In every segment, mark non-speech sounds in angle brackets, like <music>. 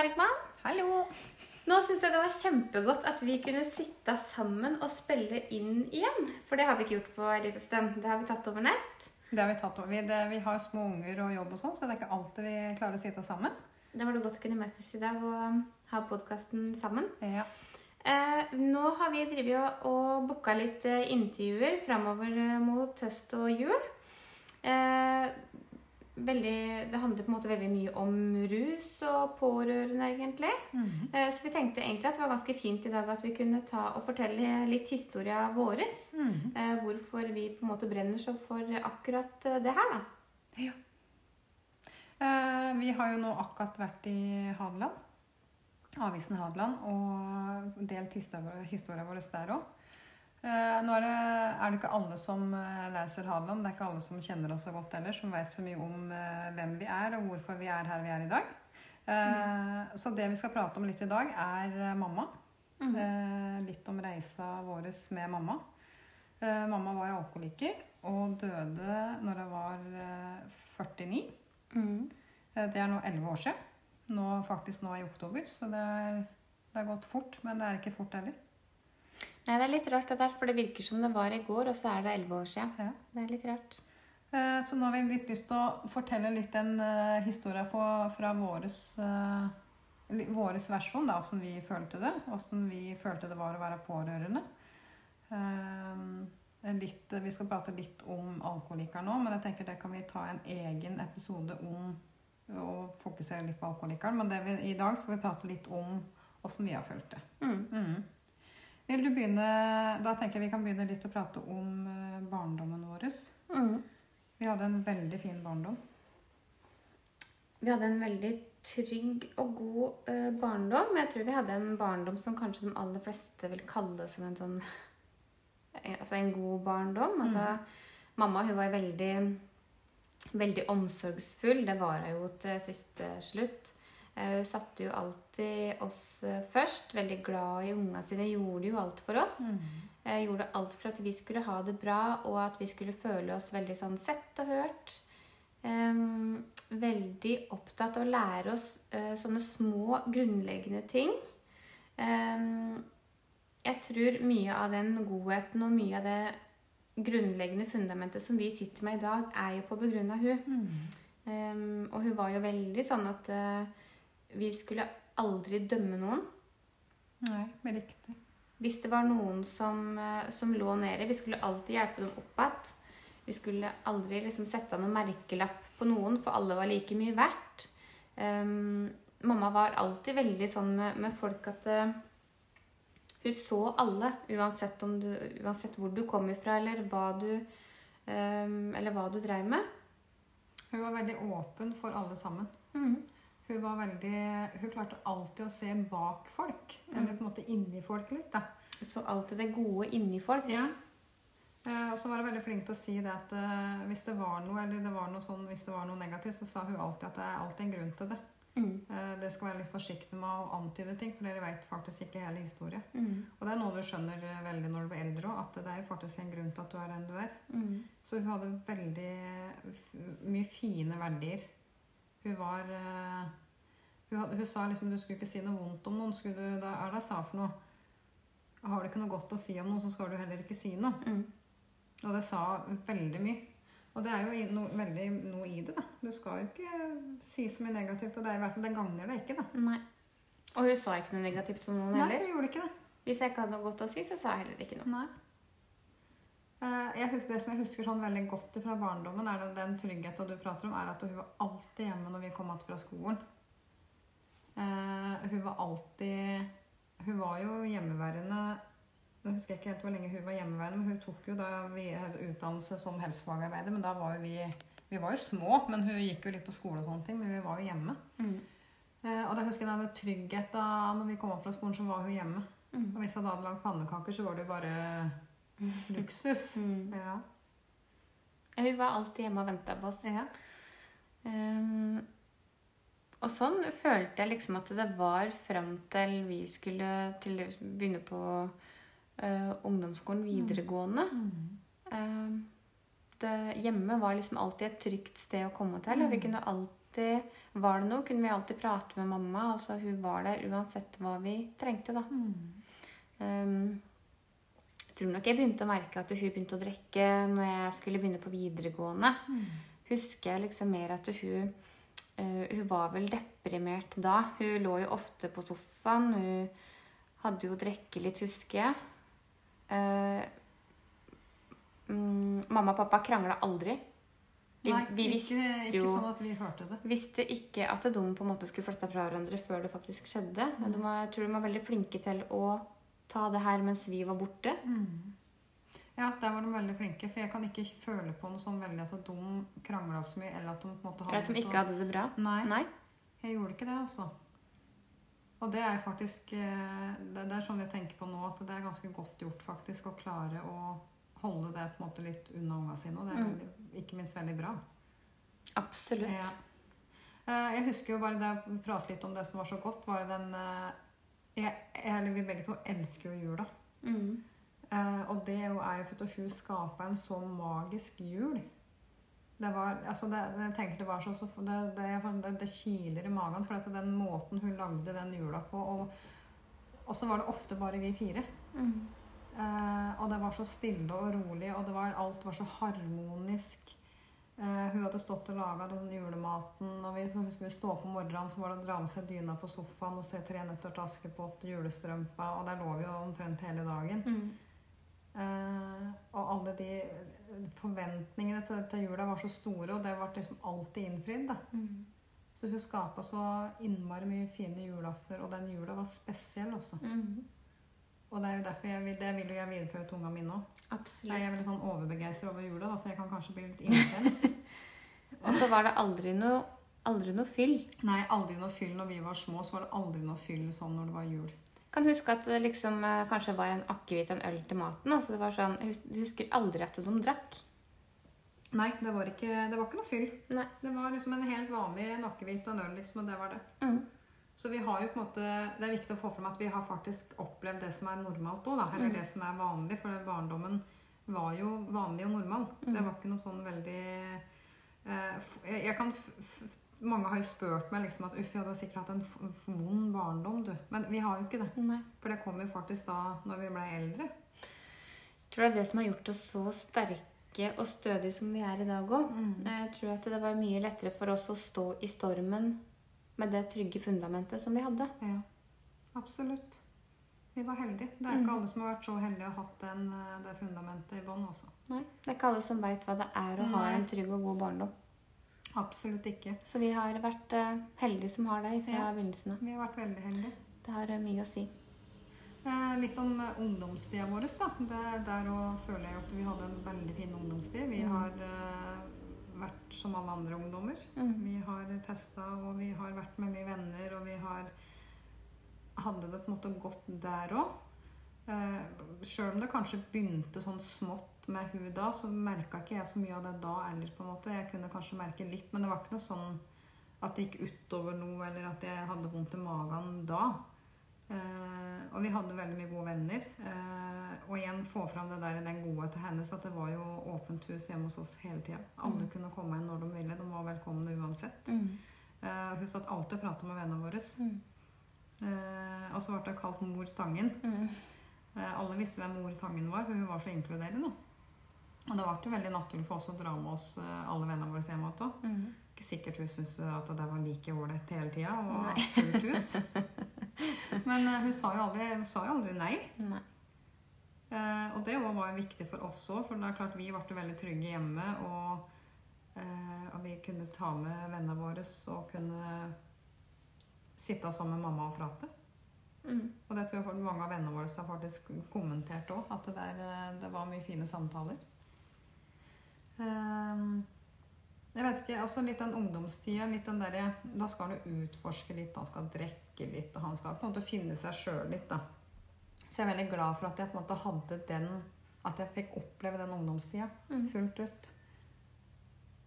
Bergman. Hallo! Nå syns jeg det var kjempegodt at vi kunne sitte sammen og spille inn igjen. For det har vi ikke gjort på en liten stund. Det har vi tatt over nett. Det har vi tatt over. Vi, det, vi har små unger og jobb og sånn, så det er ikke alltid vi klarer å sitte sammen. Da var det godt å kunne møtes i dag og ha podkasten sammen. Ja. Eh, nå har vi drevet og, og booka litt eh, intervjuer framover eh, mot høst og jul. Eh, veldig, det handler på en måte veldig mye om rus og pårørende, egentlig. Mm -hmm. så vi tenkte egentlig at det var ganske fint i dag at vi kunne ta og fortelle litt historia vår. Mm -hmm. hvorfor vi på en måte brenner så for akkurat eh, det her, da. Ja. Vi har jo nå akkurat vært i Hadeland. Avisen Hadeland. Og delt historia vår der òg. Nå er det, er det ikke alle som eh, leser Hadeland. Det er ikke alle som kjenner oss så godt heller, som vet så mye om eh, hvem vi er, og hvorfor vi er her vi er i dag. Eh, Så det vi skal prate om litt i dag, er eh, mamma. Mm. Eh, litt om reisa vår med mamma. Eh, mamma var alkoholiker og døde når hun var eh, 49. Mm. Eh, Det er nå 11 år siden. Nå, faktisk nå i oktober, så det er, det er gått fort. Men det er ikke fort heller. Nei, det er litt rart det der, for det virker som det var i går, og så er det elleve år siden. Ja. Det er litt rart. Eh, Så nå har vi litt lyst til å fortelle litt en uh, historie fra, våres, uh, våres versjon, da, hvordan vi følte det. Hvordan vi følte det var å være pårørende. Uh, litt, vi skal prate litt om alkoholikere nå, men jeg tenker det kan vi ta en egen episode om og fokusere litt på alkoholikeren. Men det vi, i dag skal vi prate litt om hvordan vi har følt det. Mm. Mhm. Vil du begynne, Da tenker jeg vi kan begynne litt å prate om eh, barndommen vår. Mm. Vi hadde en veldig fin barndom. Vi hadde en veldig trygg og god eh, barndom. Jeg tror vi hadde en barndom som kanskje de aller fleste vil kalle som en sånn <laughs> eh, Altså en god barndom. At da, mamma hun var veldig, veldig omsorgsfull. Det var hun jo til siste slutt. Eh, Hun satte jo alltid oss eh, først. Veldig glad i ungene sine. Gjorde jo alt for oss. Mm. gjorde alt for at vi skulle ha det bra, og at vi skulle føle oss veldig sånn sett og hørt. Um, veldig opptatt av å lære oss uh, sånne små, grunnleggende ting. Um, jeg tror mye av den godheten og mye av det grunnleggende fundamentet som vi sitter med i dag, er jo på begrunn av hun. Ehm, og hun var jo veldig sånn at eh, vi skulle aldri dømme noen. Nei, men riktig. Hvis det var noen som, eh, som lå nede, vi skulle alltid hjelpe dem opp igjen. Vi skulle aldri liksom sette noen merkelapp på noen, for alle var like mye verdt. Um, mamma var alltid veldig sånn med, med folk at uh, hun så alle, uansett, om du, uansett hvor du kom ifra, eller hva du, um, eller hva du dreiv med. Hun var veldig åpen for alle sammen. Mhm. Hun, var veldig, hun klarte alltid å se bak folk, eller på en måte inni folk litt. da. Så alltid det gode inni folk. Ja. Eh, og så var hun veldig flink til å si det at eh, hvis det var noe eller det var noe sånn, hvis det var noe negativt, så sa hun alltid at det er alltid en grunn til det. Mm. Eh, det skal være litt forsiktig med å antyde ting, for dere vet faktisk ikke hele historien. Mm. Og det er noe du skjønner veldig når du blir eldre òg, at det er jo faktisk en grunn til at du er den du er. Mhm. Så hun hadde veldig mye fine verdier. Hun var eh, hun, hun sa liksom du skulle ikke si noe vondt om noen. Skulle du, da, er det jeg sa for noe? Har du ikke noe godt å si om noen, så skal du heller ikke si noe. Mm. Og det sa veldig mye. Og det er jo noe, veldig noe i det, da. Du skal jo ikke si så mye negativt, og det er i hvert fall det gagner deg ikke, da. Nei. Og hun sa ikke noe negativt om noen Nei, heller. hun gjorde ikke det. Hvis jeg ikke hadde noe godt å si, så sa jeg heller ikke noe. Nei. Eh, Jeg husker, det som jeg husker sånn veldig godt fra barndommen, er det den tryggheten du prater om, er at hun var alltid hjemme når vi kom tilbake fra skolen. Eh, hun var alltid Hun var jo hjemmeværende Jeg husker ikke helt hvor lenge hun var hjemmeværende, men hun tok jo da vi hadde utdannelse som helsefagarbeider. Men da var jo vi Vi var jo små, men hun gikk jo litt på skole og sånne ting, men vi var jo hjemme. Mm. Eh, og da husker jeg den tryggheten da når vi kom opp fra skolen, så var hun hjemme. Mm. Og hvis jeg da hadde lagd pannekaker, så var det jo bare luksus. Mm. Ja. Hun var alltid hjemme og venta på oss. ja. Um, og sånn følte jeg liksom at det var fram til vi skulle til begynne på uh, ungdomsskolen videregående. Mm. Um, det, hjemme var liksom alltid et trygt sted å komme til. Og vi Mm. kunne alltid Var det noe, kunne vi alltid prate med mamma. Altså hun var der uansett hva vi trengte, da. Mm. Um, tror nok jeg begynte å merke at hun begynte å drikke når jeg skulle begynne på videregående. Mm. Husker jeg liksom mer at hun eh, Hun var vel deprimert da. Hun lå jo ofte på sofaen. Hun hadde jo drukket litt, husker jeg. Eh, mm, mamma og pappa krangla aldri. Vi, Nei, ikke, visste ikke jo sånn at vi hørte det. visste ikke at de på en måte skulle flytte fra hverandre før det faktisk skjedde. Mm. De var, jeg tror de var veldig flinke til å ta det her mens vi var borte. Mm. Ja, der var de veldig flinke. For jeg kan ikke føle på noe sånn veldig at de krangla så mye, eller at de på en måte Eller at de ikke hadde det bra. Nei, Nei. jeg gjorde ikke det, altså. Og det er faktisk eh, Det, det er sånn jeg tenker på nå, at det er ganske godt gjort faktisk å klare å holde det på en måte litt unna unga sine. Og det er Mm. veldig, ikke minst veldig bra. Absolutt. Ja. Eh, Jeg husker jo bare det å prate litt om det som var så godt, var den eh, jeg, Eller vi begge to elsker jo jula. Mm. Eh, og det er jo er jo for at hun skapa en så magisk jul. Det var, altså det, jeg tenker det var så, så det, det, det, det kiler i magen, for at den måten hun lagde den jula på Og, og så var det ofte bare vi fire. Mm. Eh, og det var så stille og rolig, og det var, alt var så harmonisk. Eh, hun hadde stått og laga den julematen, og vi husker vi stå opp om morgenen, så var det å dra med seg dyna på sofaen og se Tre nøtter til Askepott, julestrømpa, og der lå vi jo omtrent hele dagen. Mm. Uh, og alle de forventningene til, til jula var så store, og det ble liksom alltid innfridd. da. Mm. Så hun skapa så innmari mye fine julaftener, og den jula var spesiell også. Mm. Og det er jo derfor jeg vil, det vil jo jeg videreføre til ungene mine òg. Jeg er veldig sånn overbegeistra over jula, da, så jeg kan kanskje bli litt intens. <laughs> Og så var det aldri noe, aldri noe fyll. Nei, aldri noe fyll når vi var små, så var det aldri noe fyll sånn når det var jul. Kan huske at det liksom eh, kanskje var en akevitt og en øl til maten. Altså det var sånn, Du husker aldri at de drakk. Nei, det var ikke, det var ikke noe fyll. Nei. Det var liksom en helt vanlig akevitt og en øl, liksom, og det var det. Mm. Så vi har jo på en måte, Det er viktig å få frem at vi har faktisk opplevd det som er normalt òg, eller Mm. det som er vanlig. For barndommen var jo vanlig og normal. Mm. Det var ikke noe sånn veldig eh, jeg, jeg kan Mange har jo spurt meg liksom at uff, ja, du har sikkert hatt en vond barndom, du. Men vi har jo ikke det. Nei. For det kom jo faktisk da når vi ble eldre. Jeg tror det er det som har gjort oss så sterke og stødige som vi er i dag òg. Mm. Jeg tror at det var mye lettere for oss å stå i stormen med det trygge fundamentet som vi hadde. Ja, absolutt. Vi var heldige. Det er ikke Mm. alle som har vært så heldige ha hatt den, eh, det fundamentet i bånn. Altså. Nei, Det er ikke alle som veit hva det er å ha en trygg og god barndom. Absolutt ikke. Så vi har vært eh, heldige som har det fra Ja. begynnelsen av. Vi har vært veldig heldige. Det har eh, mye å si. Eh, litt om ungdomstida vår. Da. Det, der òg føler jeg at vi hadde en veldig fin ungdomstid. Vi Mm. har eh, vært som alle andre ungdommer. Mm. Vi har festa, og vi har vært med mye venner, og vi har hadde det på en måte godt der òg. Eh, Sjøl om det kanskje begynte sånn smått med hun da, så merka ikke jeg så mye av det da heller. på en måte. Jeg kunne kanskje merke litt, men det var ikke noe sånn at det gikk utover noe, eller at jeg hadde vondt i magen da. Eh, og vi hadde veldig mye gode venner. Eh, og igjen få fram det der den godheten hennes, at det var jo åpent hus hjemme hos oss hele tida. Alle Mm. kunne komme inn når de ville. De var velkomne uansett. Mm. Eh, hun satt alltid og prata med vennene våre. Mm. Eh, og så ble det kalt Mor Tangen. Mm. Alle visste hvem Mor Tangen var, for hun var så inkluderende. Og det ble veldig naturlig for oss å dra med oss alle vennene våre hjem igjen. Mm. Ikke sikkert hun syntes at det var like ålreit hele tida. Og fullt hus. <laughs> <laughs> Men uh, hun sa jo aldri, sa jo aldri nei. Nei. Uh, og det var jo viktig for oss òg, for det er klart vi ble veldig trygge hjemme. Og, eh, og vi kunne ta med vennene våre og kunne sitte sammen med mamma og prate. Mm. Og det tror jeg mange av vennene våre har faktisk kommentert òg, at det, der, det var mye fine samtaler. Ehm, Jeg vet ikke, altså Litt den ungdomstida. litt den derre Da skal du utforske litt, da skal drikke litt. og Han skal på en måte finne seg sjøl litt. da. Så jeg er veldig glad for at jeg på en måte hadde den At jeg fikk oppleve den ungdomstida Mm. fullt ut.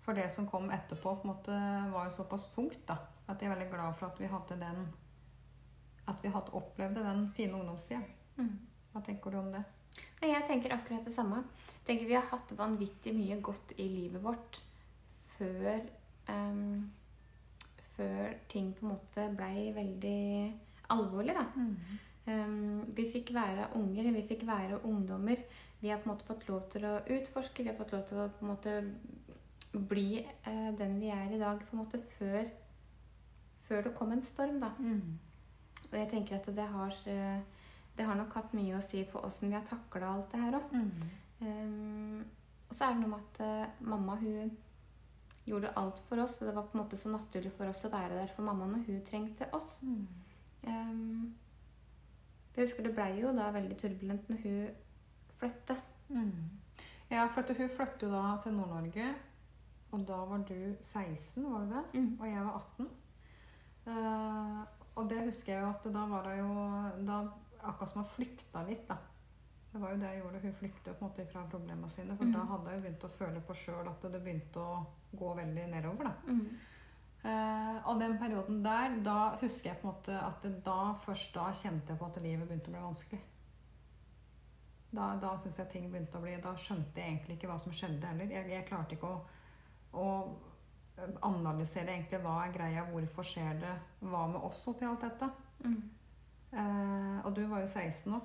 For det som kom etterpå, på en måte var jo såpass tungt da, at jeg er veldig glad for at vi hadde den At vi hadde opplevd den fine ungdomstida. Mm. Hva tenker du om det? Jeg tenker akkurat det samme. Jeg tenker Vi har hatt vanvittig mye godt i livet vårt før ehm, Før ting på en måte blei veldig alvorlig, da. Ehm, vi fikk være unger, vi fikk være ungdommer. Vi har på en måte fått lov til å utforske, vi har fått lov til å på en måte bli uh, den vi er i dag, på en måte før, før det kom en storm, da. Og jeg tenker at det har, eh, det har nok hatt mye å si for åssen vi har takla alt det her òg. Um, og så er det noe med at uh, mamma hun gjorde alt for oss. Og det var på en måte så naturlig for oss å være der for mamma når hun trengte oss. Um, jeg husker det blei jo da veldig turbulent når hun flytta. Ja, for hun flytta jo da til Nord-Norge, og da var du 16, var det det? Mm. Og jeg var 18. Uh, og det husker jeg jo at da var det jo da, Akkurat som hun flykta litt, da. Det var jo det jeg gjorde. Hun flyktet på en måte fra problemene sine. For Mm. da hadde jeg jo begynt å føle på sjøl at det begynte å gå veldig nedover. da. Mm. Eh, og den perioden der, da husker jeg på en måte at da, først da kjente jeg på at livet begynte å bli vanskelig. Da, da syns jeg ting begynte å bli Da skjønte jeg egentlig ikke hva som skjedde heller. Jeg, jeg klarte ikke å, å analysere egentlig hva er greia, hvorfor skjer det, hva med oss oppi alt dette. Mm. Eh, og du var jo 16 nå.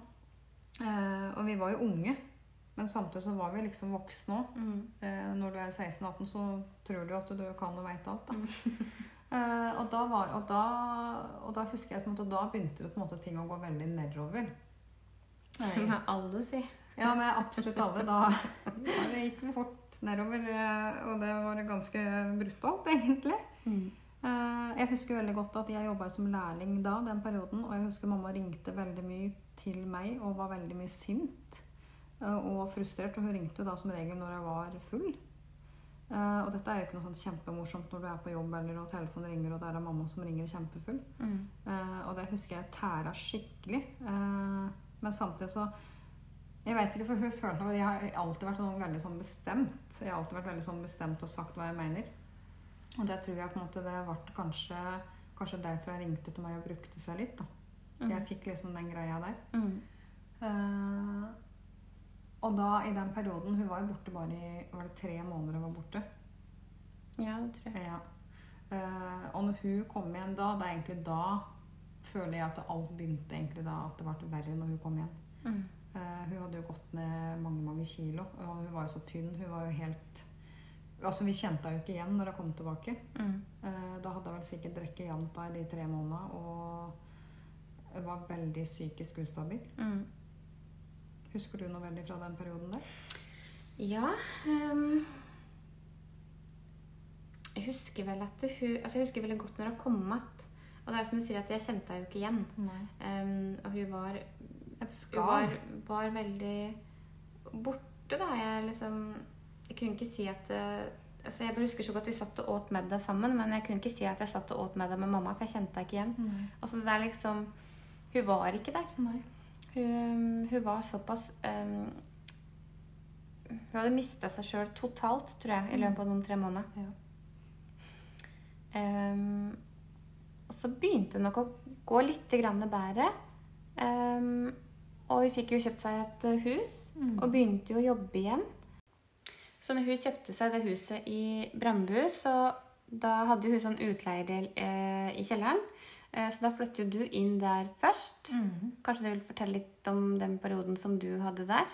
Eh, og vi var jo unge. Men samtidig så var vi liksom voksne òg. Mm. Eh, når du er 16-18, så tror du at du kan og veit alt. Da. <laughs> Eh, og, da var, og, da, og da husker jeg at da begynte det på en måte ting å gå veldig nedover. Det må alle si. Ja, med absolutt alle. Da, da gikk vi fort nedover, eh, og det var ganske brutalt, egentlig. Mm. Eh, Jeg husker veldig godt at jeg jobba som lærling da, den perioden. Og jeg husker mamma ringte veldig mye til meg og var veldig mye sint eh, og frustrert. Og hun ringte jo da som regel når jeg var full. Eh, Og dette er jo ikke noe sånn kjempemorsomt når du er på jobb eller og telefonen ringer, og det er mamma som ringer kjempefull. Mm. Og det husker jeg tæra skikkelig. Men samtidig så Jeg vet ikke, for hun følte at jeg har alltid vært sånn veldig sånn bestemt. Jeg har alltid vært veldig sånn bestemt og sagt hva jeg mener. Og det tror jeg på en måte det ble kanskje, kanskje derfor jeg ringte til meg og brukte seg litt. da. Mm. Jeg fikk liksom den greia der. Mm. Uh, og da, i den perioden Hun var jo borte bare i Var det tre måneder hun var borte? Ja, det tror jeg. Ja. Uh, og når hun kom igjen da, det er egentlig da føler jeg at alt begynte egentlig da at det ble verre når hun kom igjen. Mm. Uh, hun hadde jo gått ned mange mange kilo, og hun var jo så tynn. Hun var jo helt Altså, Vi kjente henne ikke igjen når hun kom tilbake. Mm. Eh, da hadde hun vel sikkert drukket janta i de tre månedene og var veldig psykisk ustabil. Mm. Husker du noe veldig fra den perioden der? Ja Um, Jeg husker vel at hun Altså jeg husker veldig godt når hun kom igjen. Og det er som du sier, at jeg kjente henne jo ikke igjen. Ehm, og hun var, Et hun var, var veldig borte, da. Jeg liksom Jeg kunne ikke si at eh, altså Jeg husker så godt vi satt og åt middag sammen, men jeg kunne ikke si at jeg satt og åt middag med mamma, for jeg kjente henne ikke igjen. Nei. Altså det er liksom Hun var ikke der. Nei. Hun, hun var såpass um, Hun hadde mista seg sjøl totalt, tror jeg, i løpet av noen tre måneder. Ja. Um, og så begynte hun nok å gå litt grann bedre. Um, og hun fikk jo kjøpt seg et eh, hus, Mm. og begynte jo å jobbe igjen. Så når hun kjøpte seg det huset i Brandbu, så da hadde hun sånn utleiedel eh, i kjelleren. Eh, så da flyttet jo du inn der først. Mm. Kanskje du vil fortelle litt om den perioden som du hadde der?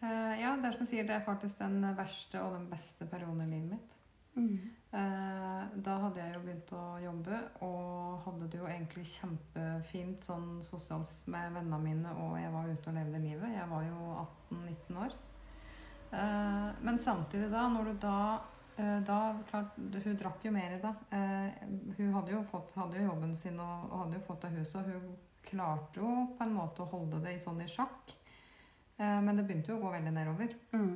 Eh, ja, det er som jeg sier, det er faktisk den verste og den beste perioden i livet mitt. Eh, da hadde jeg jo begynt å jobbe og hadde det jo egentlig kjempefint sånn sosialt med vennene mine, og jeg var ute og levde livet. Jeg var jo 18-19 år. Eh, men samtidig da, når du da eh, da, klart, Hun drakk jo mer da. Eh, hun hadde jo, fått, hadde jo jobben sin og, og hadde jo fått det huset, hun klarte jo på en måte å holde det i sånn i sjakk. Eh, men det begynte jo å gå veldig nedover. Mm.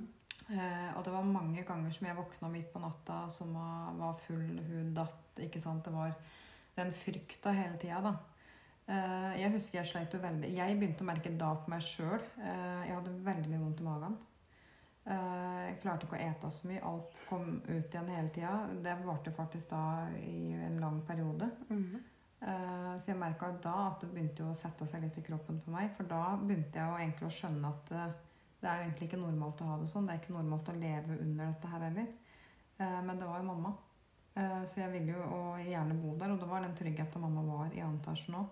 Eh, og det var mange ganger som jeg våkna midt på natta som var, var full, hun datt. ikke sant? Det var den frykta hele tida, da. Eh, jeg husker jeg sleit jo veldig Jeg begynte å merke da på meg sjøl. Eh, jeg hadde veldig mye vondt i magen. Eh, jeg klarte ikke å ete så mye. Alt kom ut igjen hele tida. Det varte faktisk da i en lang periode. Mm -hmm. Så jeg merka da at det begynte å sette seg litt i kroppen på meg. For da begynte jeg egentlig å skjønne at eh, det er jo egentlig ikke normalt å ha det sånn. Det er ikke normalt å leve under dette her heller. Men det var jo mamma. Så jeg ville jo gjerne bo der, og det var den tryggheten mamma var i annen etasje nå.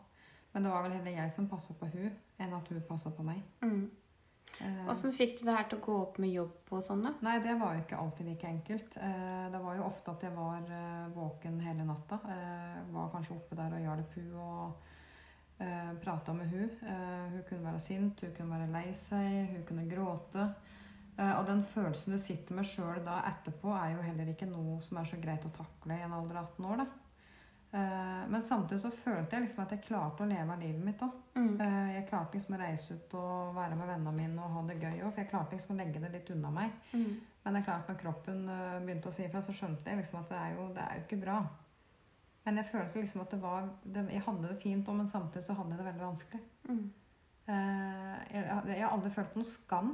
Men det var vel heller jeg som passa på hun, enn at hun passa på meg. Mhm. Eh, Åssen fikk du det her til å gå opp med jobb og sånn, da? Nei, det var jo ikke alltid like enkelt. Eh, Det var jo ofte at jeg var eh, våken hele natta. Jeg Var kanskje oppe der og hjalp hun og prata med hun. Eh, Hun kunne være sint, hun kunne være lei seg, hun kunne gråte. Eh, Og den følelsen du sitter med sjøl da etterpå, er jo heller ikke noe som er så greit å takle i en alder av 18 år, da. Eh, Men samtidig så følte jeg liksom at jeg klarte å leve av livet mitt òg. Mm. Eh, Jeg klarte liksom å reise ut og være med vennene mine og ha det gøy òg, for jeg klarte liksom å legge det litt unna meg. Mm. Men det er klart når kroppen eh, begynte å si ifra, så skjønte jeg liksom at det er jo, det er jo ikke bra. Men jeg følte liksom at det var det, Jeg hadde det fint òg, men samtidig så hadde jeg det veldig vanskelig. Mm. Jeg, jeg har aldri følt på noe skam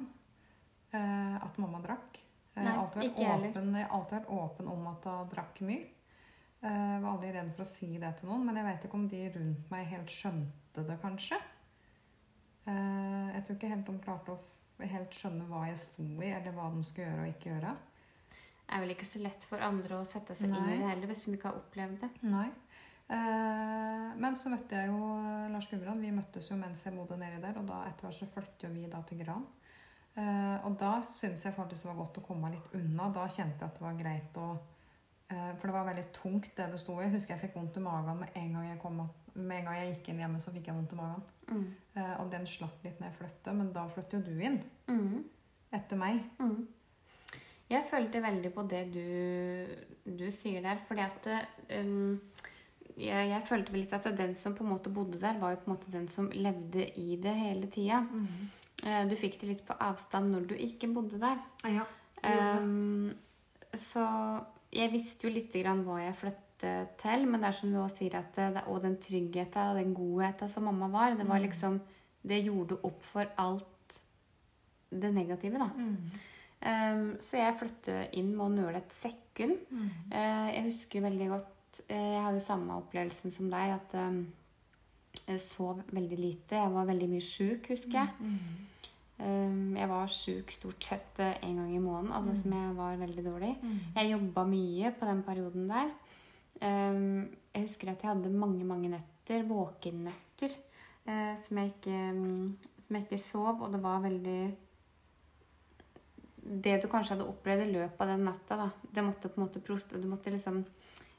at mamma drakk. Nei, Jeg har alltid vært åpen, jeg har alltid vært åpen om at hun drakk mye. Eh, Jeg var aldri redd for å si det til noen, men jeg vet ikke om de rundt meg helt skjønte det, kanskje. Eh, Jeg tror ikke helt de klarte å helt skjønne hva jeg sto i, eller hva de skulle gjøre og ikke gjøre. Det er vel ikke så lett for andre å sette seg inn i det heller, hvis de ikke har opplevd det. Nei. Eh, men så møtte jeg jo eh, Lars Gudbrand. Vi møttes jo mens jeg bodde nedi der, og da etter hvert så flyttet jo vi da til Gran. Eh, og da syntes jeg faktisk det var godt å komme meg litt unna. Da kjente jeg at det var greit å eh, For det var veldig tungt, det det sto i. Jeg husker jeg fikk vondt i magen med en gang jeg, kom, med en gang jeg gikk inn hjemme. så fikk jeg vondt i magen. Mm. Eh, og den slapp litt når jeg flyttet, men da flyttet jo du inn Mm. etter meg. Mm. Jeg følte veldig på det du, du sier der, fordi at um, jeg, jeg følte vel litt at den som på en måte bodde der, var jo på en måte den som levde i det hele tida. Eh, Du fikk det litt på avstand når du ikke bodde der. Ja. Um, så jeg visste jo litt grann hva jeg flyttet til, men det er som du også sier at det, og den tryggheten og den godheten som mamma var, det var Mm. liksom Det gjorde opp for alt det negative, da. Mm. Um, så jeg flyttet inn med å nøle et sekund. Mm. Uh, jeg husker veldig godt eh, Jeg har jo samme opplevelsen som deg, at um, jeg sov veldig lite. Jeg var veldig mye sjuk, husker jeg. Mm. Um, jeg var sjuk stort sett eh, en gang i måneden, altså Mm. som jeg var veldig dårlig. Mm. Jeg jobba mye på den perioden der. Um, jeg husker at jeg hadde mange, mange netter, våkennetter, eh, som, jeg ikke, mm, som jeg ikke sov, og det var veldig Det du kanskje hadde opplevd i løpet av den natta, da. Det måtte på en måte proste, Du måtte liksom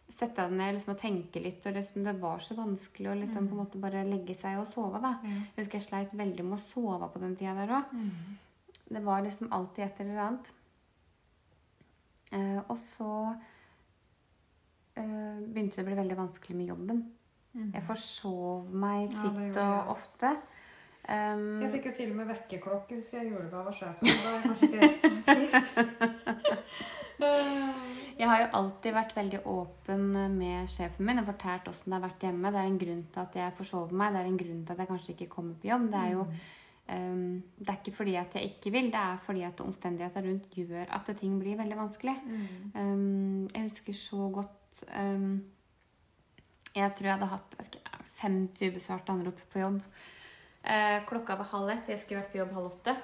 sette deg ned liksom, og tenke litt, og liksom, det var så vanskelig å liksom, Mm. på en måte bare legge seg og sove, da. Jeg husker jeg sleit veldig med å sove på den tida der òg. Mm. Det var liksom alltid et eller annet. Uh, og så uh, begynte det å bli veldig vanskelig med jobben. Mm. Jeg forsov meg titt ja, og ofte. Um, Jeg fikk jo til og med vekkerklokke, husker jeg, julegave av sjefen. Jeg har jo alltid vært veldig åpen med sjefen min og fortalt åssen det har vært hjemme. Det er en grunn til at jeg forsover meg. Det er en grunn til at jeg kanskje ikke kommer på jobb. Det er jo um, det er ikke fordi at jeg ikke vil, det er fordi at omstendigheter rundt gjør at ting blir veldig vanskelig. Mm. Um, jeg husker så godt um, Jeg tror jeg hadde hatt ikke, 50 ubesvarte anrop på jobb. Uh, klokka var halv ett. Jeg skulle vært på jobb halv åtte.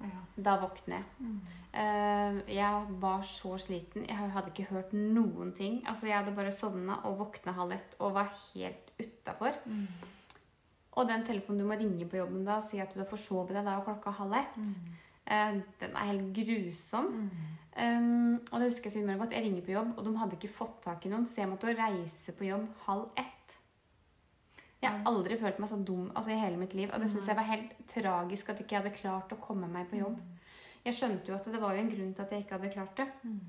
Ja. Da våkner jeg. Mm. Eh, jeg var så sliten. Jeg hadde ikke hørt noen ting. Altså, jeg hadde bare sovna og våkna halv ett og var helt utafor. Mm. Og den telefonen du må ringe på jobben da og si at du har forsovet deg da klokka halv ett, Mm. eh, den er helt grusom. Um, og det husker jeg siden godt. Jeg ringer på jobb, og de hadde ikke fått tak i noen, så jeg måtte reise på jobb halv ett. Jeg har aldri følt meg så dum altså, i hele mitt liv. Og det syns jeg var helt tragisk at ikke jeg hadde klart å komme meg på jobb. Jeg skjønte jo at det var jo en grunn til at jeg ikke hadde klart det. Mm.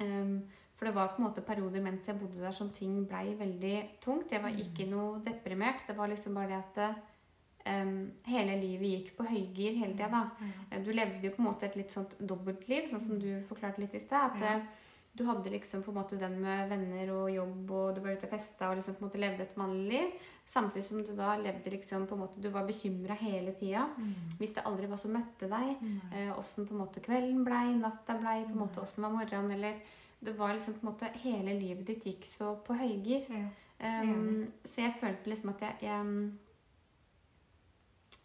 Um, for det var på en måte perioder mens jeg bodde der som ting blei veldig tungt. Jeg var Mm. ikke noe deprimert. Det var liksom bare det at Um, hele livet gikk på høygir hele tida, da. Ja. Du levde jo på en måte et litt sånt dobbeltliv, sånn som du forklarte litt i sted. At Ja. Eh, du hadde liksom på en måte den med venner og jobb, og du var ute og festa og liksom på en måte levde et mannlig liv. Samtidig som du da levde liksom på en måte Du var bekymra hele tida. Mm. Visste aldri hva som møtte deg. Nei. Åssen på en måte kvelden blei, natta blei, på en måte åssen var morgenen, eller Det var liksom på en måte Hele livet ditt gikk så på høygir. Ja. Um, så jeg følte liksom at jeg, jeg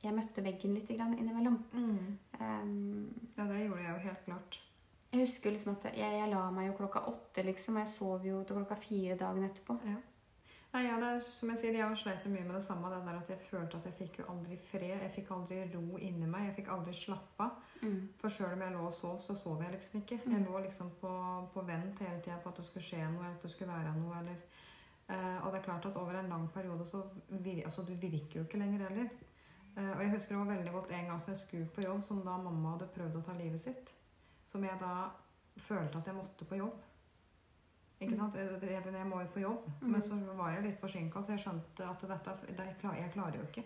Jeg møtte veggen litt grann innimellom. Mm. Um, ja, det gjorde jeg jo helt klart. Jeg husker liksom at jeg, jeg la meg jo klokka åtte, liksom, og jeg sov jo til klokka fire dagen etterpå. Ja. Nei, ja, det er, som jeg sier, jeg sleit mye med det samme. Det der at Jeg følte at jeg fikk jo aldri fred. Jeg fikk aldri ro inni meg. Jeg fikk aldri slappe av. Mm. For sjøl om jeg lå og sov, så sov jeg liksom ikke. Mm. Jeg lå liksom på, på vent hele tida på at det skulle skje noe, eller at det skulle være noe. Eller, Uh, og det er klart at over en lang periode så vir, altså, du virker jo ikke lenger heller. Uh, og jeg husker det var veldig godt en gang som jeg skulle på jobb, som da mamma hadde prøvd å ta livet sitt. Som jeg da følte at jeg måtte på jobb. Ikke sant? Jeg, jeg, jeg må jo på jobb. Mm. Men så var jeg litt forsinka, så jeg skjønte at dette, det, jeg klarer jo ikke.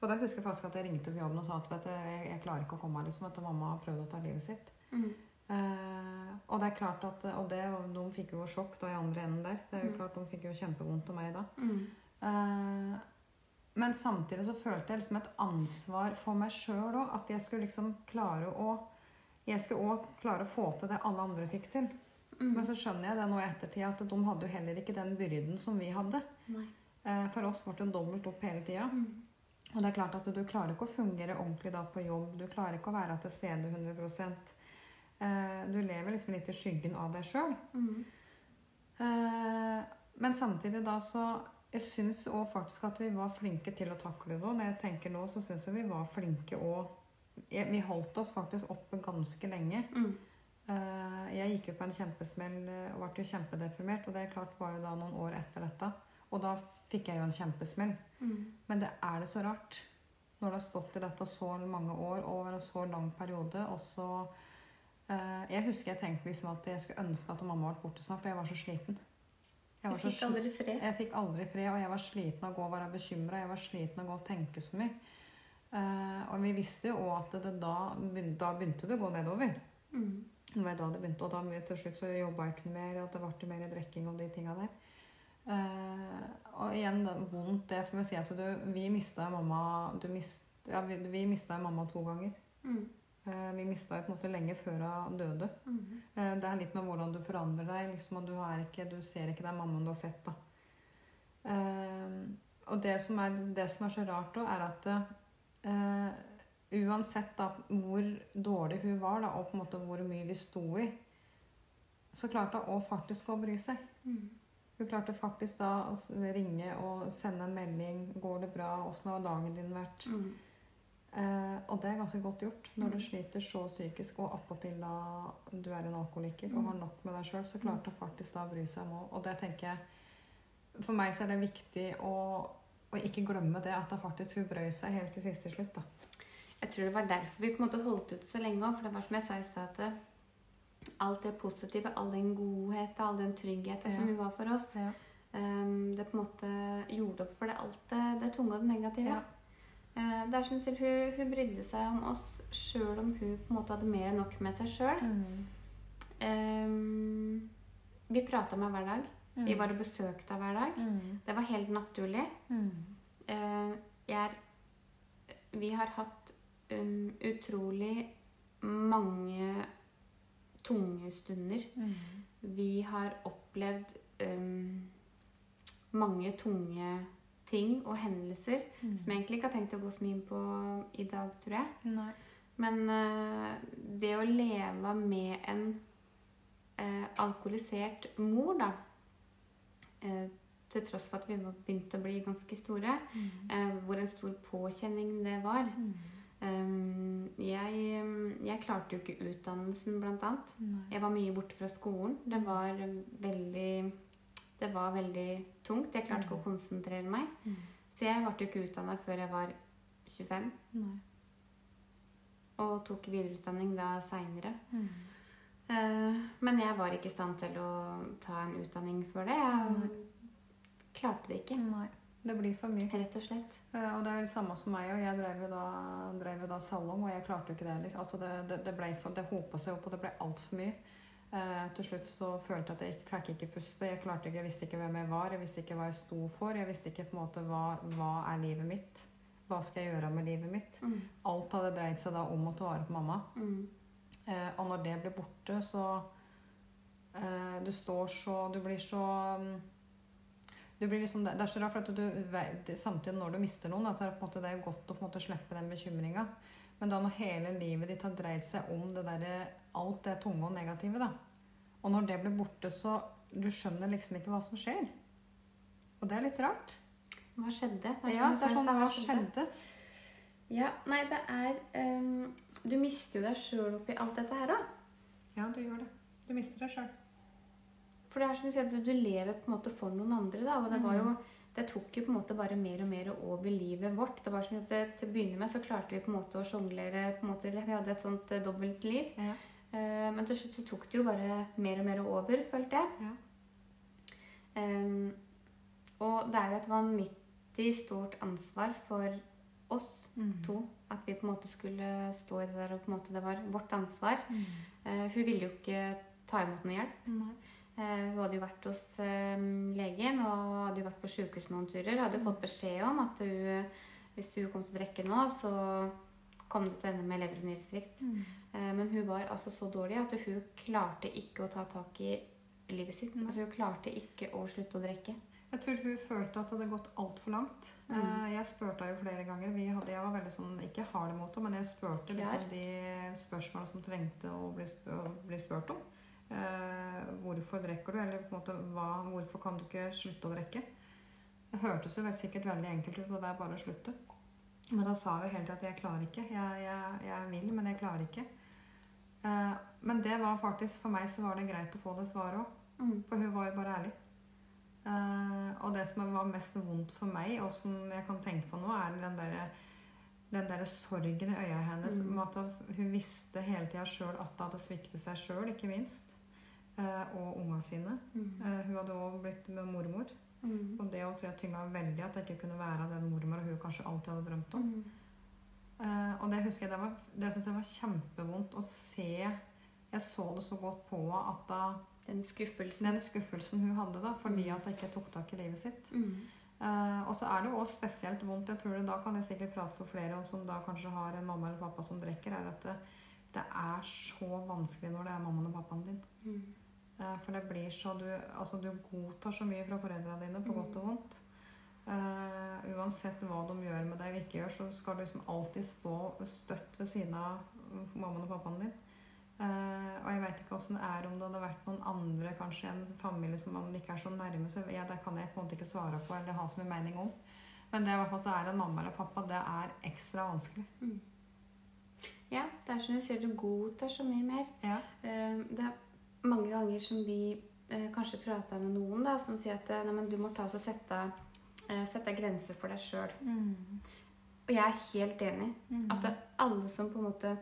Og da husker jeg faktisk at jeg ringte på jobben og sa at vet du, jeg, jeg klarer ikke å komme meg, liksom, at mamma har prøvd å ta livet sitt. Mm. Eh, og det er klart at, og det, de fikk jo sjokk da i andre enden der. Det er jo Mm. klart De fikk jo kjempevondt av meg da. Mm. Eh, men samtidig så følte jeg liksom et ansvar for meg sjøl òg. At jeg skulle liksom klare å Jeg skulle òg klare å få til det alle andre fikk til. Mm. Men så skjønner jeg det nå i ettertid at de hadde jo heller ikke den byrden som vi hadde. Nei. Eh, for oss ble det dobbelt opp hele tida. Mm. Og det er klart at du klarer ikke å fungere ordentlig da på jobb. Du klarer ikke å være til stede 100 eh, Du lever liksom litt i skyggen av deg sjøl. Mm. Eh, men samtidig da så Jeg syns òg faktisk at vi var flinke til å takle det òg. Når jeg tenker nå, så syns jeg vi var flinke jeg- Vi holdt oss faktisk oppe ganske lenge. Mm. Eh, jeg gikk jo på en kjempesmell eh, og ble jo kjempedeprimert. Og det klart var jo da noen år etter dette. Og da fikk jeg jo en kjempesmell. Mm. Men det er det så rart. Når det har stått i dette så mange år over en så lang periode, og så eh, Jeg husker jeg tenkte liksom at jeg skulle ønske at mamma var borte snart, for jeg var så sliten. Jeg, Jeg fikk så aldri fred. jeg fikk aldri fred, og jeg var sliten av å gå og være bekymra. Jeg var sliten av å gå og tenke så mye. Eh, og vi visste jo òg at det da, da begynte det å gå nedover. Mm. Det var da det begynte, og da til slutt så jobba jeg ikke mer, og det ble mer drikking og de tinga der. Eh, og igjen det vondt det, for å si at du, vi mista mamma du mist, ja, vi, vi mamma to ganger. Mm. Eh, vi mista på en måte lenge før hun døde. Mm. Eh, det er litt med hvordan du forandrer deg, liksom, du, ikke, du ser ikke den mammaen du har sett. da. Og det som, er, det som er så rart da, er at eh, uansett da, hvor dårlig hun var, da, og på en måte hvor mye vi sto i, så klarte hun faktisk å bry seg. Mm. Hun klarte faktisk da å ringe og sende en melding. 'Går det bra? Åssen har dagen din vært?' Mm. Eh, og det er ganske godt gjort når Mm. du sliter så psykisk, og appåtil da du er en alkoholiker og Mm. har nok med deg sjøl, så klarte hun faktisk da å bry seg om òg. Og det tenker jeg For meg så er det viktig å, å ikke glemme det, at hun faktisk brøy seg helt til siste slutt. da. Jeg tror det var derfor vi på en måte holdt ut så lenge òg. For det var som jeg sa i stad, at alt det positive, all den godheten, all den tryggheten som vi hun var for oss, Ja. um, det på en måte gjorde opp for det alt det, det tunge og det negative. Ja. Uh, det er som sier, hun, hun brydde seg om oss sjøl om hun på en måte hadde mer enn nok med seg sjøl. Mm. vi prata med hver dag. Mm. Vi var og besøkte henne hver dag. Mm. Det var helt naturlig. Mm. Eh, er Vi har hatt um, utrolig mange tunge stunder. Mm. Vi har opplevd um, mange tunge ting og hendelser Mm. som jeg egentlig ikke har tenkt å gå så mye inn på i dag, tror jeg. Nei. Men uh, det å leve med en uh, alkoholisert mor, da Til tross for at vi var begynt å bli ganske store, Mm. eh, hvor en stor påkjenning det var. Mm. Um, jeg, jeg klarte jo ikke utdannelsen, blant annet. Nei. Jeg var mye borte fra skolen. Det var veldig Det var veldig tungt. Jeg klarte ikke å konsentrere meg. Mm. Så jeg ble jo ikke utdanna før jeg var 25, Nei. og tok videreutdanning da seinere. Mm. Eh, men jeg var ikke i stand til å ta en utdanning før det. Jeg klarte det ikke. Nei. Det blir for mye. Rett og slett. Eh, Og det er det samme som meg, og jeg drev jo da, drev jo da salong, og jeg klarte jo ikke det heller. Altså det, det, det, for, det hopa seg opp, og det ble altfor mye. Eh, til slutt så følte jeg at jeg ikke- fikk ikke puste. Jeg klarte ikke, jeg visste ikke hvem jeg var, jeg visste ikke hva jeg sto for. Jeg visste ikke på en måte hva, hva er livet mitt. Hva skal jeg gjøre med livet mitt? Mm. Alt hadde dreid seg da om å ta vare på mamma. Mm. Eh, og når det blir borte, så eh, Du står så Du blir så mm, du blir liksom, det er så rart, for at du, samtidig når du mister noen, at det er, på en måte, det er godt å på en måte slippe den bekymringa. Men da når hele livet ditt har dreid seg om det der, alt det tunge og negative, da. Og når det blir borte, så du skjønner liksom ikke hva som skjer. Og det er litt rart. Hva skjedde? Det Ja, det er sånn, hva skjedde? Ja, nei, det er um, Du mister jo deg sjøl oppi alt dette her òg. Ja, du gjør det. Du mister deg sjøl. For det er som du sier, du, du lever på en måte for noen andre. da, Og det var jo det tok jo på en måte bare mer og mer over livet vårt. Det var som at det, Til å begynne med så klarte vi på en måte å sjonglere på en måte, Vi hadde et sånt eh, dobbelt liv. Ja. Uh, men til slutt så tok det jo bare mer og mer over, følte jeg. Ja. Um, og det er jo et vanvittig stort ansvar for oss Mm. to at vi på en måte skulle stå i det der, og på en måte det var vårt ansvar. Mm. Eh, hun ville jo ikke ta imot noe hjelp. Nei. Eh, hun hadde jo vært hos eh, legen og hadde jo vært på sykehus noen turer. Hadde jo fått beskjed om at hun, hvis hun kom til å drikke nå, så kom det til å ende med lever- og nyresvikt. Mm. Eh, men hun var altså så dårlig at hun klarte ikke å ta tak i livet sitt. Altså Hun klarte ikke å slutte å drikke. Jeg tror hun følte at det hadde gått altfor langt. Mm. Eh, Jeg spurte jo flere ganger. Vi hadde, jeg var veldig sånn, ikke hard mot henne, men jeg spurte liksom de spørsmålene som trengte å bli, sp bli spurt om. Eh, hvorfor drikker du, eller på en måte, hva, hvorfor kan du ikke slutte å drikke? Det hørtes jo vel sikkert veldig enkelt ut, og det er bare å slutte. Men da sa hun hele tiden at jeg klarer ikke. Jeg, jeg, jeg vil, men jeg klarer ikke. Eh, men det var faktisk, for meg så var det greit å få det svaret òg. Mm. For hun var jo bare ærlig. Eh, og det som var mest vondt for meg, og som jeg kan tenke på nå, er den der, den der sorgen i øya hennes. Mm. om At hun visste hele tida sjøl at det hadde sviktet seg sjøl, ikke minst. Uh, og unga sine. Mm. Uh, hun hadde òg blitt med mormor. Mm. Og det tror jeg tynga veldig at jeg ikke kunne være den mormor hun kanskje alltid hadde drømt om. Mm. Og det husker jeg, det, var, det synes jeg var kjempevondt å se. Jeg så det så godt på henne at da Den skuffelsen. den skuffelsen hun hadde da, fordi Mm. at hun ikke tok tak i livet sitt. Mm. Uh, og så er det jo også spesielt vondt, jeg tror det, da kan jeg sikkert prate for flere som da kanskje har en mamma eller pappa som drikker, er at det, det er så vanskelig når det er mammaen og pappaen din. Mm. Uh, for det blir så du, altså du godtar så mye fra foreldrene dine, på Mm. godt og vondt. Uh, uansett hva de gjør med deg og ikke gjør, så skal du liksom alltid stå støtt ved siden av mammaen og pappaen din. Eh, og jeg vet ikke åssen det er om det hadde vært noen andre, kanskje en familie som man ikke er så nærme, så ja, det kan jeg på en måte ikke svare på eller ha så mye mening om. Men det i hvert fall at det er en mamma eller pappa, det er ekstra vanskelig. Ja, det er som du sier, du godtar så mye mer. Ja. Eh, Det er mange ganger som vi eh, kanskje prater med noen da, som sier at nei, men du må ta oss og sette, sette grenser for deg sjøl. Og jeg er helt enig. At det, alle som på en måte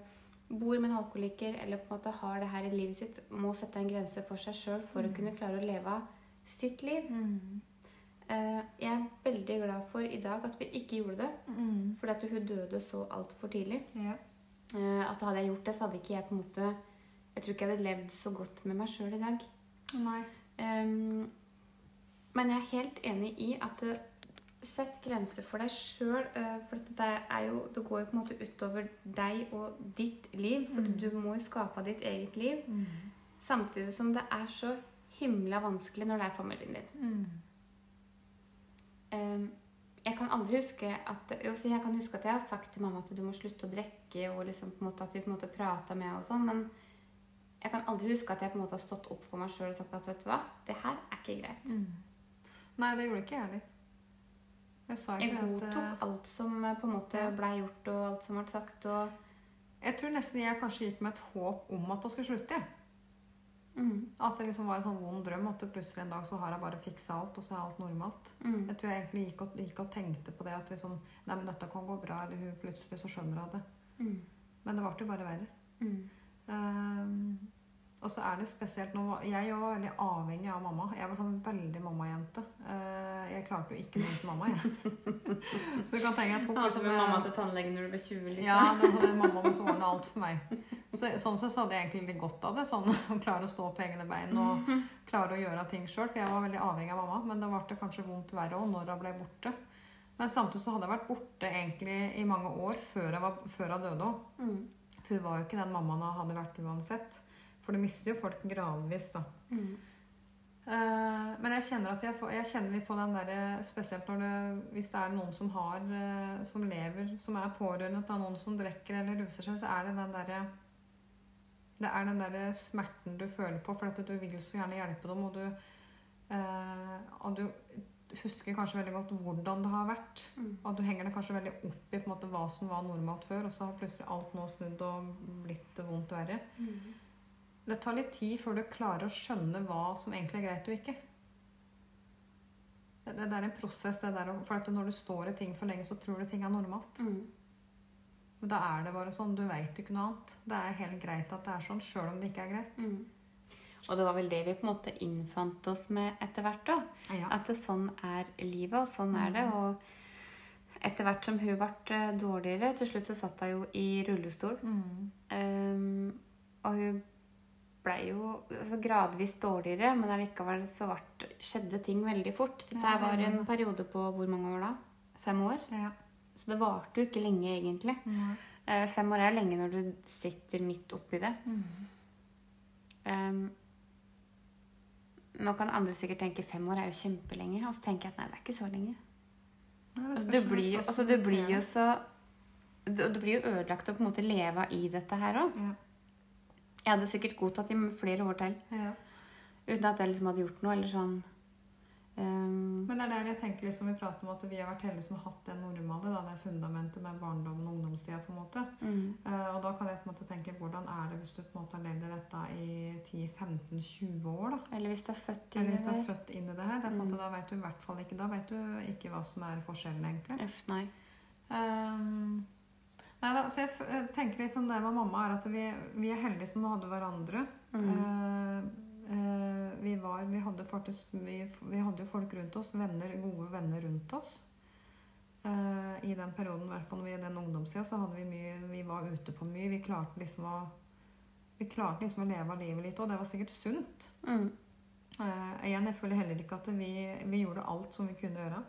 bor med en alkoholiker eller på en måte har det her i livet sitt, må sette en grense for seg sjøl for å Mm. kunne klare å leve sitt liv. Mm. Uh, Jeg er veldig glad for i dag at vi ikke gjorde det. Mm. Fordi at hun døde så altfor tidlig. Ja. Uh, At hadde jeg gjort det, så hadde ikke jeg på en måte Jeg tror ikke jeg hadde levd så godt med meg sjøl i dag. Nei. Um, men jeg er helt enig i at sett grenser for deg sjøl. for det, jo, det går jo på en måte utover deg og ditt liv. For Mm. du må jo skape ditt eget liv. Mm. Samtidig som det er så himla vanskelig når det er familien din. Mm. Jeg kan aldri huske at jo, jeg kan huske at jeg har sagt til mamma at du må slutte å drikke, og liksom at vi på en måte prata med og sånn, men jeg kan aldri huske at jeg på en måte har stått opp for meg sjøl og sagt at vet du hva, det her er ikke greit. Mm. Nei, det gjorde ikke jeg heller. Jeg godtok eh, alt som eh, på en måte blei gjort, og alt som ble sagt. Og, Jeg tror nesten jeg kanskje gikk med et håp om at det skulle slutte. mm, At det liksom var en sånn vond drøm at du plutselig en dag så har jeg bare fiksa alt, og så er alt normalt. mm, Jeg tror jeg egentlig gikk og, gikk og tenkte på det at liksom Nei, men dette kan gå bra, eller hun plutselig så skjønner hun det. mm, Men det ble jo bare verre. mm, Ehm, og så er det spesielt nå Jeg var veldig avhengig av mamma. Jeg var sånn veldig mammajente. Uh, jeg klarte jo ikke noe til mamma. Jeg. <laughs> Så du kan tenke jeg tok Altså liksom, med eh, mamma til tannlegen når du ble 20 Liksom. Ja, da hadde mamma måtte ordne alt for meg. Så, sånn sett så hadde jeg egentlig litt godt av det. Sånn <laughs> å klare å stå på egne bein og klare å gjøre ting sjøl. For jeg var veldig avhengig av mamma, men da ble det kanskje vondt verre òg når hun ble borte. Men samtidig så hadde jeg vært borte egentlig i mange år før jeg døde òg. Mm. For hun var jo ikke den mammaen hun hadde vært uansett. For du mister jo folk gradvis, da. Mm. Eh, men jeg kjenner at jeg, får, jeg kjenner litt på den der Spesielt når det, hvis det er noen som har eh, Som lever, som er pårørende til noen som drikker eller ruser seg, så er det den derre Det er den derre smerten du føler på, for at du vil så gjerne hjelpe dem, og du eh, Og du husker kanskje veldig godt hvordan det har vært. Mm. Og du henger det kanskje veldig opp i måte, hva som var normalt før, og så har plutselig alt nå snudd og blitt vondt verre. Mm. Det tar litt tid før du klarer å skjønne hva som egentlig er greit og ikke. Det, det, det er en prosess, det der, for at når du står i ting for lenge, så tror du ting er normalt. Mm. Men da er det bare sånn. Du veit ikke noe annet. Det er helt greit at det er sånn, sjøl om det ikke er greit. Mm. Og det var vel det vi på en måte innfant oss med etter hvert òg. Ja. At det sånn er livet, og sånn er det. Og etter hvert som hun ble eh, dårligere Til slutt så satt hun jo i rullestol. Mm. Um, og hun blei jo altså, gradvis dårligere, men allikevel så ble, skjedde ting veldig fort. Dette var en periode på hvor mange år da? Fem år? Ja. Så det varte jo ikke lenge, egentlig. Mm. Eh, fem år er lenge når du sitter midt oppi det. Mm. Um, nå kan andre sikkert tenke fem år er jo kjempelenge. Og så tenker jeg at nei, det er ikke så lenge. Altså, du blir, altså, du du blir jo så du, du blir jo ødelagt å på en måte leve i dette her òg. ja. Jeg hadde sikkert godtatt i flere år til Ja. uten at jeg liksom hadde gjort noe. eller sånn um... Men det er der jeg tenker liksom vi prater om at vi har vært heldige som har hatt det normale, da, det fundamentet med barndommen og ungdomstida. på en måte. mm, Uh, og da kan jeg på en måte tenke hvordan er det hvis du på en måte har levd i dette i 10-15-20 år? da? Eller hvis du er født i Eller hvis det er født inn i det her. Det Mm. måte, da vet du i hvert fall ikke da vet du ikke hva som er forskjellen, egentlig. F, nei. Um, nei da, så jeg, tenker litt sånn det med mamma er at vi, vi er heldige som hadde hverandre. Mm. Eh, eh, vi, var, vi, hadde faktisk, vi, vi hadde jo folk rundt oss, venner, gode venner rundt oss. Eh, I den perioden, i hvert fall i den ungdomstida, så hadde vi mye Vi var ute på mye. Vi klarte liksom å vi klarte liksom å leve av livet litt, og det var sikkert sunt. Mm. Eh, igjen, jeg føler heller ikke at vi, vi gjorde alt som vi kunne gjøre.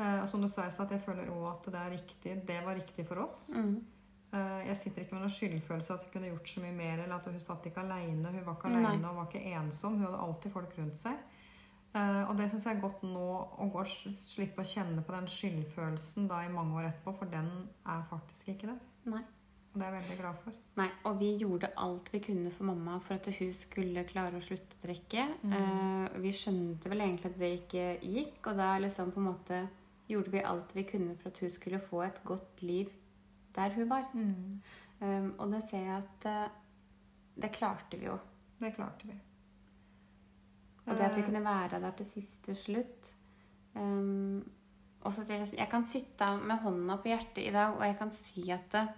Eh, og som du sa i stad, jeg føler òg at det er riktig, det var riktig for oss. Mm. Eh, jeg sitter ikke med noen skyldfølelse at hun kunne gjort så mye mer, eller at hun satt ikke alene. Hun var ikke aleine og var ikke ensom. Hun hadde alltid folk rundt seg. Eh, og det syns jeg er godt nå å gå, slippe å kjenne på den skyldfølelsen da i mange år etterpå, for den er faktisk ikke der. Nei. Og det er jeg veldig glad for. Nei, og vi gjorde alt vi kunne for mamma for at hun skulle klare å slutte å drikke. Mm. Eh, vi skjønte vel egentlig at det ikke gikk, og da liksom på en måte gjorde vi alt vi kunne for at hun skulle få et godt liv der hun var. Um, og det ser jeg at uh, det klarte vi jo. Det klarte vi. Og det at vi Eh, kunne være der til siste slutt. Um, også at jeg, liksom, jeg kan sitte med hånda på hjertet i dag, og jeg kan si at uh,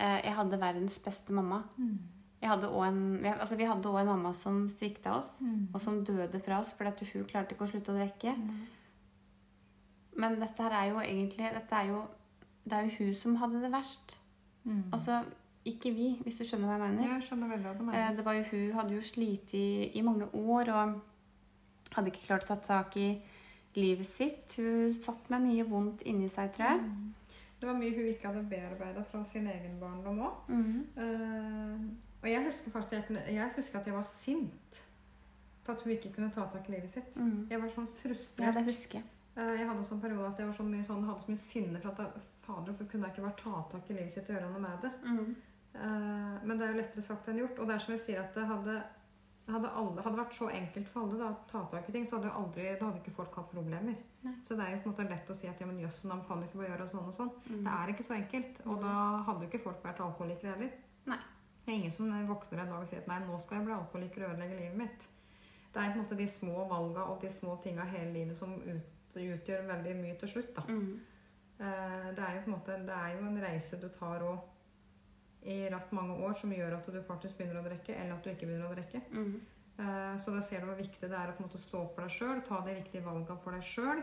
jeg hadde verdens beste mamma. Jeg hadde en, altså vi hadde òg en mamma som svikta oss, og som døde fra oss fordi at hun klarte ikke å slutte å drikke. Men dette her er jo egentlig dette er jo, Det er jo hun som hadde det verst. Mm. Altså ikke vi, hvis du skjønner hva jeg mener. Jeg skjønner veldig hva du Eh, mener. Det var jo, hun hadde jo slitt i, i mange år og hadde ikke klart å ta tak i livet sitt. Hun satt med mye vondt inni seg, tror jeg. Mm. Det var mye hun ikke hadde bearbeida fra sin egen barndom òg. Mhm. og jeg husker faktisk jeg, kunne, jeg husker at jeg var sint for at hun ikke kunne ta tak i livet sitt. Mm. Jeg var sånn Ja, det husker jeg. Eh, Jeg hadde sånn periode at jeg var så mye sånn, hadde så mye sinne for at jeg, fader, hvorfor kunne jeg ikke bare ta tak i livet sitt og gjøre noe med det? Mm. Uh, men det er jo lettere sagt enn gjort. Og det er som jeg sier at det hadde, hadde, alle, hadde vært så enkelt for alle da, å ta tak i ting, så hadde jo aldri, da hadde ikke folk hatt problemer. Nei. Så det er jo på en måte lett å si at ja, men jøss, navn kan du ikke bare gjøre sånn og sånn. Mm. Det er ikke så enkelt. Og da hadde jo ikke folk vært alkoholikere heller. Nei. Det er ingen som våkner en dag og sier at nei, nå skal jeg bli alkoholiker og ødelegge livet mitt. Det er på en måte de små valga og de små tinga hele livet som ut, utgjør veldig mye til slutt. da. Mm. Eh, Det er jo på en måte, det er jo en reise du tar òg i rett mange år som gjør at du faktisk begynner å drikke, eller at du ikke begynner å drikke. Mm. Eh, Så da ser du hvor viktig det er å på en måte stå opp for deg sjøl, ta de riktige valgene for deg sjøl.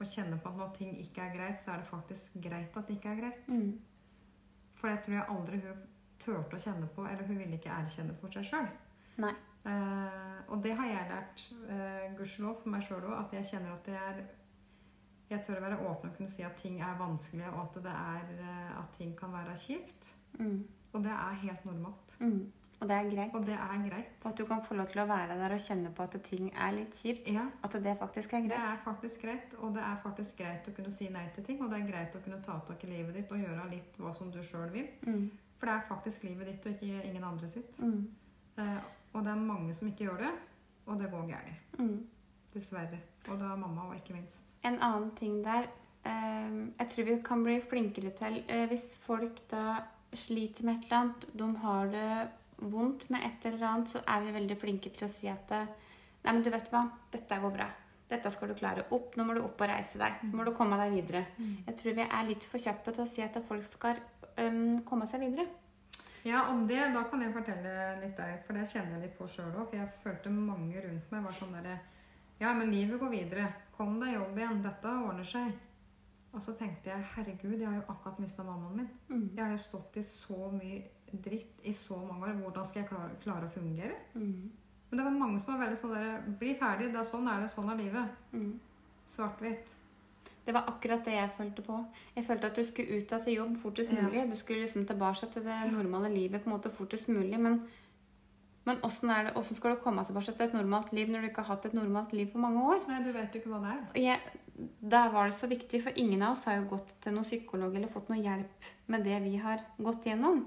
Og kjenne på at når ting ikke er greit, så er det faktisk greit at det ikke er greit. Mm. For det tror jeg aldri hun turte å kjenne på, eller hun ville ikke erkjenne for seg sjøl. Nei. Eh, og det har jeg lært, uh, gudskjelov for meg sjøl òg, at jeg kjenner at det er Jeg tør å være åpen og kunne si at ting er vanskelig, og at, det er, eh, at ting kan være kjipt. Mm. Og det er helt normalt. Mm. Og det er greit. Og det er greit. Og at du kan få lov til å være der og kjenne på at ting er litt kjipt. Ja, At det faktisk er greit. det er faktisk greit. Og det er faktisk greit å kunne si nei til ting. Og det er greit å kunne ta tak i livet ditt og gjøre litt hva som du sjøl vil. Mm. For det er faktisk livet ditt og ikke ingen andre sitt. Mm. Eh, og det er mange som ikke gjør det, og det går galt. Mm. Dessverre. Og da mamma, og ikke minst. En annen ting der eh, Jeg tror vi kan bli flinkere til eh, Hvis folk da sliter med et eller annet, de har det vondt med et eller annet, så er vi veldig flinke til å si at eh, Nei, men du vet hva, dette går bra. Dette skal du klare. Opp, nå må du opp og reise deg. Nå må du komme deg videre. Jeg tror vi er litt for kjappe til å si at folk skal um, komme seg videre. Ja, og det, da kan jeg fortelle litt der, for det kjenner jeg litt på sjøl òg. For jeg følte mange rundt meg var sånn derre Ja, men livet går videre. Kom deg jobb igjen. Dette ordner seg. Og så tenkte jeg herregud, jeg har jo akkurat mista mammaen min. Mm. Jeg har jo stått i så mye dritt i så mange år. Hvordan skal jeg klare, klare å fungere? Mm. Men det var mange som var veldig sånn der Bli ferdig. Det er sånn er det. Sånn er livet. Mm. Svart-hvitt. Det var akkurat det jeg følte på. Jeg følte at du skulle ut av til jobb fortest Ja. mulig. Du skulle liksom tilbake til det normale livet på en måte fortest mulig. Men, men åssen skal du komme tilbake til et normalt liv når du ikke har hatt et normalt liv på mange år? Nei, du vet jo ikke hva det er. Jeg, der var det så viktig, for ingen av oss har jo gått til noen psykolog eller fått noe hjelp med det vi har gått gjennom.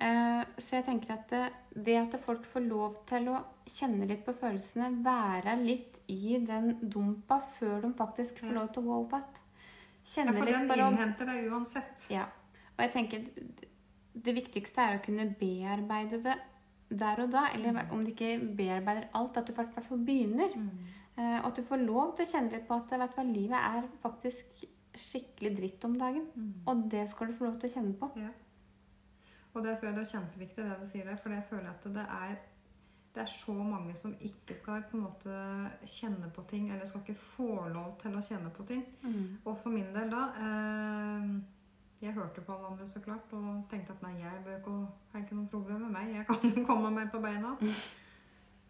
Eh, så jeg tenker at det, det at folk får lov til å kjenne litt på følelsene, være litt i den dumpa før de faktisk får lov til å gå opp igjen. Ja, for litt den innhenter deg uansett. ja. Og jeg tenker det viktigste er å kunne bearbeide det der og da. Eller om du ikke bearbeider alt, at du i hvert fall begynner. Mm. Eh, Og at du får lov til å kjenne litt på at vet du hva, livet er faktisk skikkelig dritt om dagen. Mm. Og det skal du få lov til å kjenne på. Ja. Og det tror jeg det er kjempeviktig, det du sier der, for jeg føler at det er, det er så mange som ikke skal på en måte kjenne på ting, eller skal ikke få lov til å kjenne på ting. Og for min del da eh, Jeg hørte på alle andre så klart og tenkte at nei, jeg bør ikke, har ikke noe problem med meg. Jeg kan <laughs> komme meg på beina.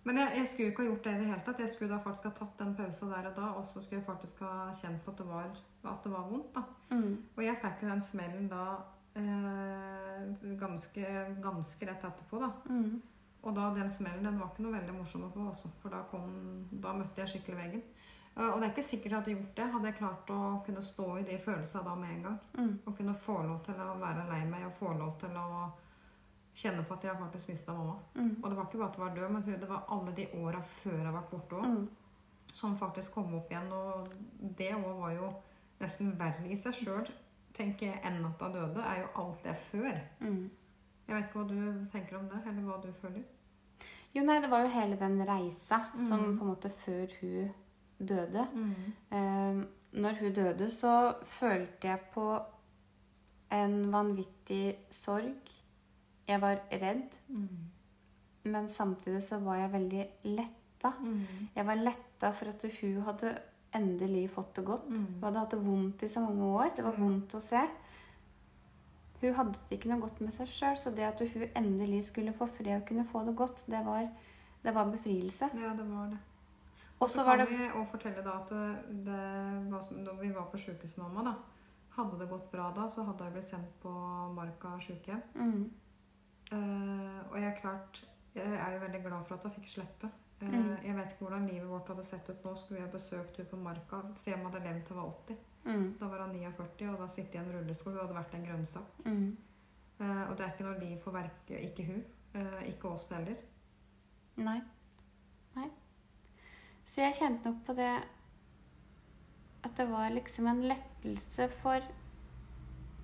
Men jeg, jeg skulle ikke ha gjort det i det hele tatt. Jeg skulle da faktisk ha tatt den pausa der og da, og så skulle jeg faktisk ha kjent på at det var, at det var vondt. da. Mm. Og jeg fikk jo den smellen da eh, ganske, ganske rett etterpå, da. Mm. Og da den smellen den var ikke noe veldig morsom å få, også, for da, kom, da møtte jeg skikkelig veggen. Eh, Og det er ikke sikkert jeg hadde gjort det. Hadde jeg klart å kunne stå i de følelsene da med en gang. Mm. Og kunne få lov til å være lei meg og få lov til å kjenne på at jeg faktisk mista mamma. Mm. Og det var ikke bare at hun var død, men det var alle de åra før jeg har vært borte òg, Mm. som faktisk kom opp igjen. Og det òg var jo nesten verre i seg sjøl, tenker jeg, enn at hun døde, er jo alt det før. Mm. Jeg vet ikke hva du tenker om det, eller hva du føler. Jo, nei, det var jo hele den reisa som Mm. på en måte før hun døde. Eh, når hun døde, så følte jeg på en vanvittig sorg. Jeg var redd, men samtidig så var jeg veldig letta. Jeg var letta for at hun hadde endelig fått det godt. Mm. Hun hadde hatt det vondt i så mange år. Det var vondt å se. Hun hadde det ikke noe godt med seg sjøl, så det at hun endelig skulle få fred og kunne få det godt, det var, det var befrielse. Ja, det var det. Og så kan det vi også fortelle da at det var som, da vi var på sjukehuset mamma, da, hadde det gått bra da, så hadde jeg blitt sendt på Marka sykehjem. mm, Eh, og jeg er klart Jeg er jo veldig glad for at jeg fikk slippe. Eh, Mm. Jeg vet ikke hvordan livet vårt hadde sett ut nå. Skulle vi ha besøkt henne på Marka Se om hun hadde levd til hun var 80. mm, Da var hun 49, og da sitter jeg i en rullestol. Hun hadde vært en grønnsak. mm. Eh, og det er ikke noe liv for verke, ikke hun. eh, ikke oss heller. Nei. Så jeg kjente nok på det At det var liksom en lettelse for,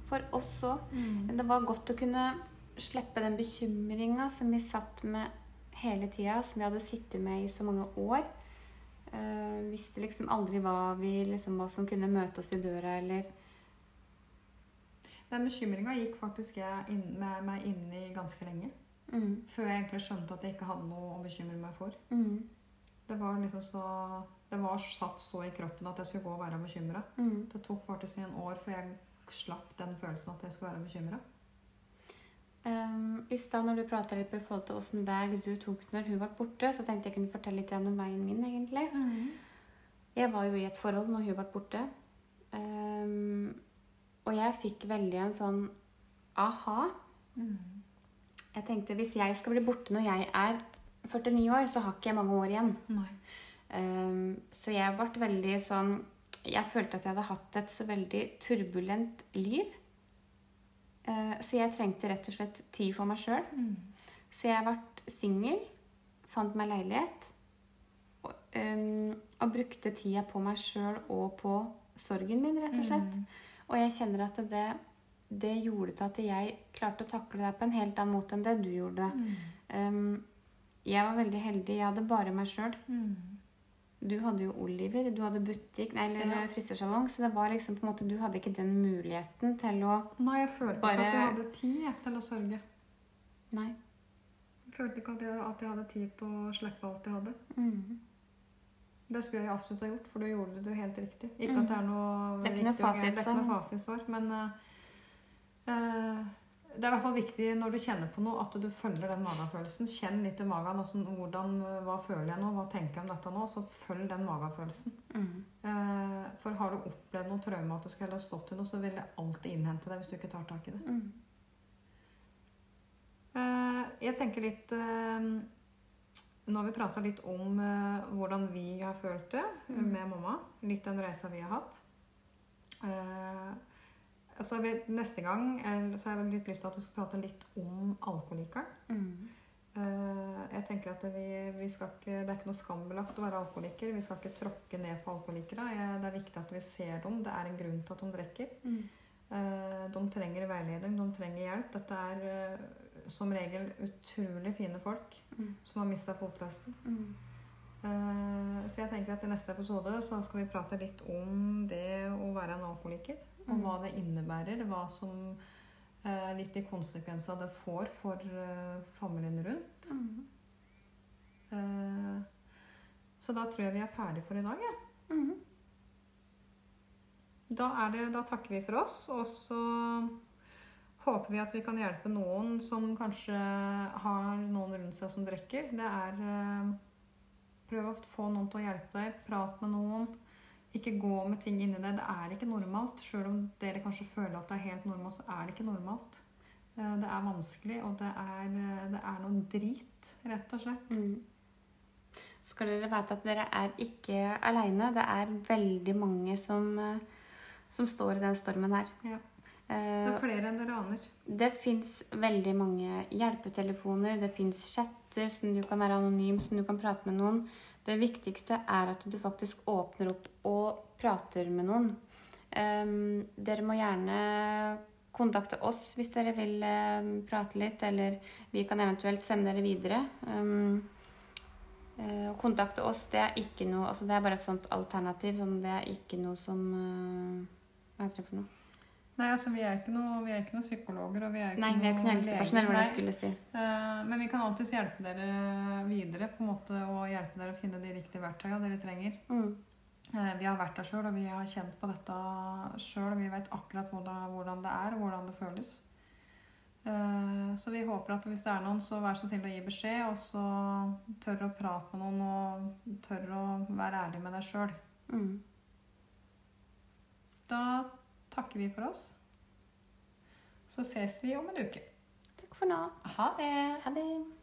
for oss òg. Mm. Det var godt å kunne slippe den bekymringa som vi satt med hele tida, som vi hadde sittet med i så mange år. Uh, visste liksom aldri hva, vi, liksom, hva som kunne møte oss i døra, eller Den bekymringa gikk faktisk jeg inn, med meg inn i ganske lenge. mm, Før jeg egentlig skjønte at jeg ikke hadde noe å bekymre meg for. mm, Det var liksom så Det var satt så i kroppen at jeg skulle gå og være bekymra. Mm. Det tok faktisk en år før jeg slapp den følelsen at jeg skulle være bekymra. Um, I stad når du prata litt på forhold til åssen vei du tok når hun ble borte, så tenkte jeg kunne fortelle litt om veien min, egentlig. Jeg var jo i et forhold når hun ble borte. Um, og jeg fikk veldig en sånn aha. Jeg tenkte hvis jeg skal bli borte når jeg er 49 år, så har ikke jeg mange år igjen. Um, så jeg ble veldig sånn Jeg følte at jeg hadde hatt et så veldig turbulent liv. Uh, så jeg trengte rett og slett tid for meg sjøl. Så jeg ble singel, fant meg leilighet og, um, og brukte tida på meg sjøl og på sorgen min, rett og slett. Og jeg kjenner at det, det gjorde til at jeg klarte å takle det på en helt annen måte enn det du gjorde. Um, jeg var veldig heldig. Jeg hadde bare meg sjøl. Du hadde jo Oliver, du hadde butikk, nei, eller Ja. frisørsalong, så det var liksom på en måte, du hadde ikke den muligheten til å Nei, jeg følte Bare- ikke at jeg hadde tid til å sørge. Nei. Jeg følte ikke at jeg, at jeg hadde tid til å slippe alt jeg hadde. Mm. Det skulle jeg absolutt ha gjort, for du gjorde det helt riktig. Ikke mm. at det er noe Det er ikke noe fasitsvar. men uh, eh, det er i hvert fall viktig når du kjenner på noe, at du følger den magefølelsen. Kjenn litt i magen. Altså, hvordan, hva føler jeg nå? Hva tenker jeg om dette nå? Så følg den magefølelsen. Mm. Eh, for har du opplevd noe traumatisk eller stått i noe, så vil det alltid innhente deg hvis du ikke tar tak i det. Mm. Eh, jeg tenker litt eh, Nå har vi prata litt om eh, hvordan vi har følt det Mm. med mamma. Litt den reisa vi har hatt. Eh, så har vi, neste gang så har jeg litt lyst til at vi skal prate litt om alkoholikeren. Mm. Uh, jeg tenker at vi, vi skal ikke, Det er ikke noe skambelagt å være alkoholiker. Vi skal ikke tråkke ned på alkoholikere. Det er viktig at vi ser dem. Det er en grunn til at de drikker. Mm. Uh, De trenger veiledning, de trenger hjelp. Dette er uh, som regel utrolig fine folk Mm. som har mista fotfestet. Eh, Så jeg tenker at i neste episode så skal vi prate litt om det å være en alkoholiker. Og Mm. hva det innebærer. Hva som eh, Litt de konsekvenser det får for eh, familien rundt. Mm. Eh, Så da tror jeg vi er ferdig for i dag. Ja. Mm. Da, det, da takker vi for oss, og så håper vi at vi kan hjelpe noen som kanskje har noen rundt seg som drikker. Det er eh, Prøv å få noen til å hjelpe deg. Prat med noen. Ikke gå med ting inni deg. Det er ikke normalt. Sjøl om dere kanskje føler at det er helt normalt, så er det ikke normalt. Eh, Det er vanskelig, og det er, det er noe drit, rett og slett. Mm. Skal dere vite at dere er ikke aleine. Det er veldig mange som, eh, som står i den stormen her. Ja. Det Eh, er flere enn dere aner. Det fins veldig mange hjelpetelefoner, det fins chatter som du kan være anonym, som du kan prate med noen. Det viktigste er at du faktisk åpner opp og prater med noen. Um, dere må gjerne kontakte oss hvis dere vil um, prate litt, eller vi kan eventuelt sende dere videre. Um, uh, Å kontakte oss, det er ikke noe altså Det er bare et sånt alternativ. Sånn, det er ikke noe som uh, Hva heter det for noe? Nei, altså vi er ikke noe, vi ikke noe psykologer, og vi er ikke Nei, vi er ikke noe helsepersonell, hva jeg skulle si. Eh, Men vi kan alltids hjelpe dere videre på en måte, og hjelpe dere å finne de riktige verktøyene dere trenger. Mm. Eh, Vi har vært der sjøl, og vi har kjent på dette sjøl. Vi vet akkurat hvordan, hvordan det er, og hvordan det føles. Eh, Så vi håper at hvis det er noen, så vær så snill å gi beskjed, og så tør å prate med noen, og tør å være ærlig med deg sjøl. Mm. Da takker vi for oss. Så ses vi om en uke. Takk for nå. Ha det! Ha det.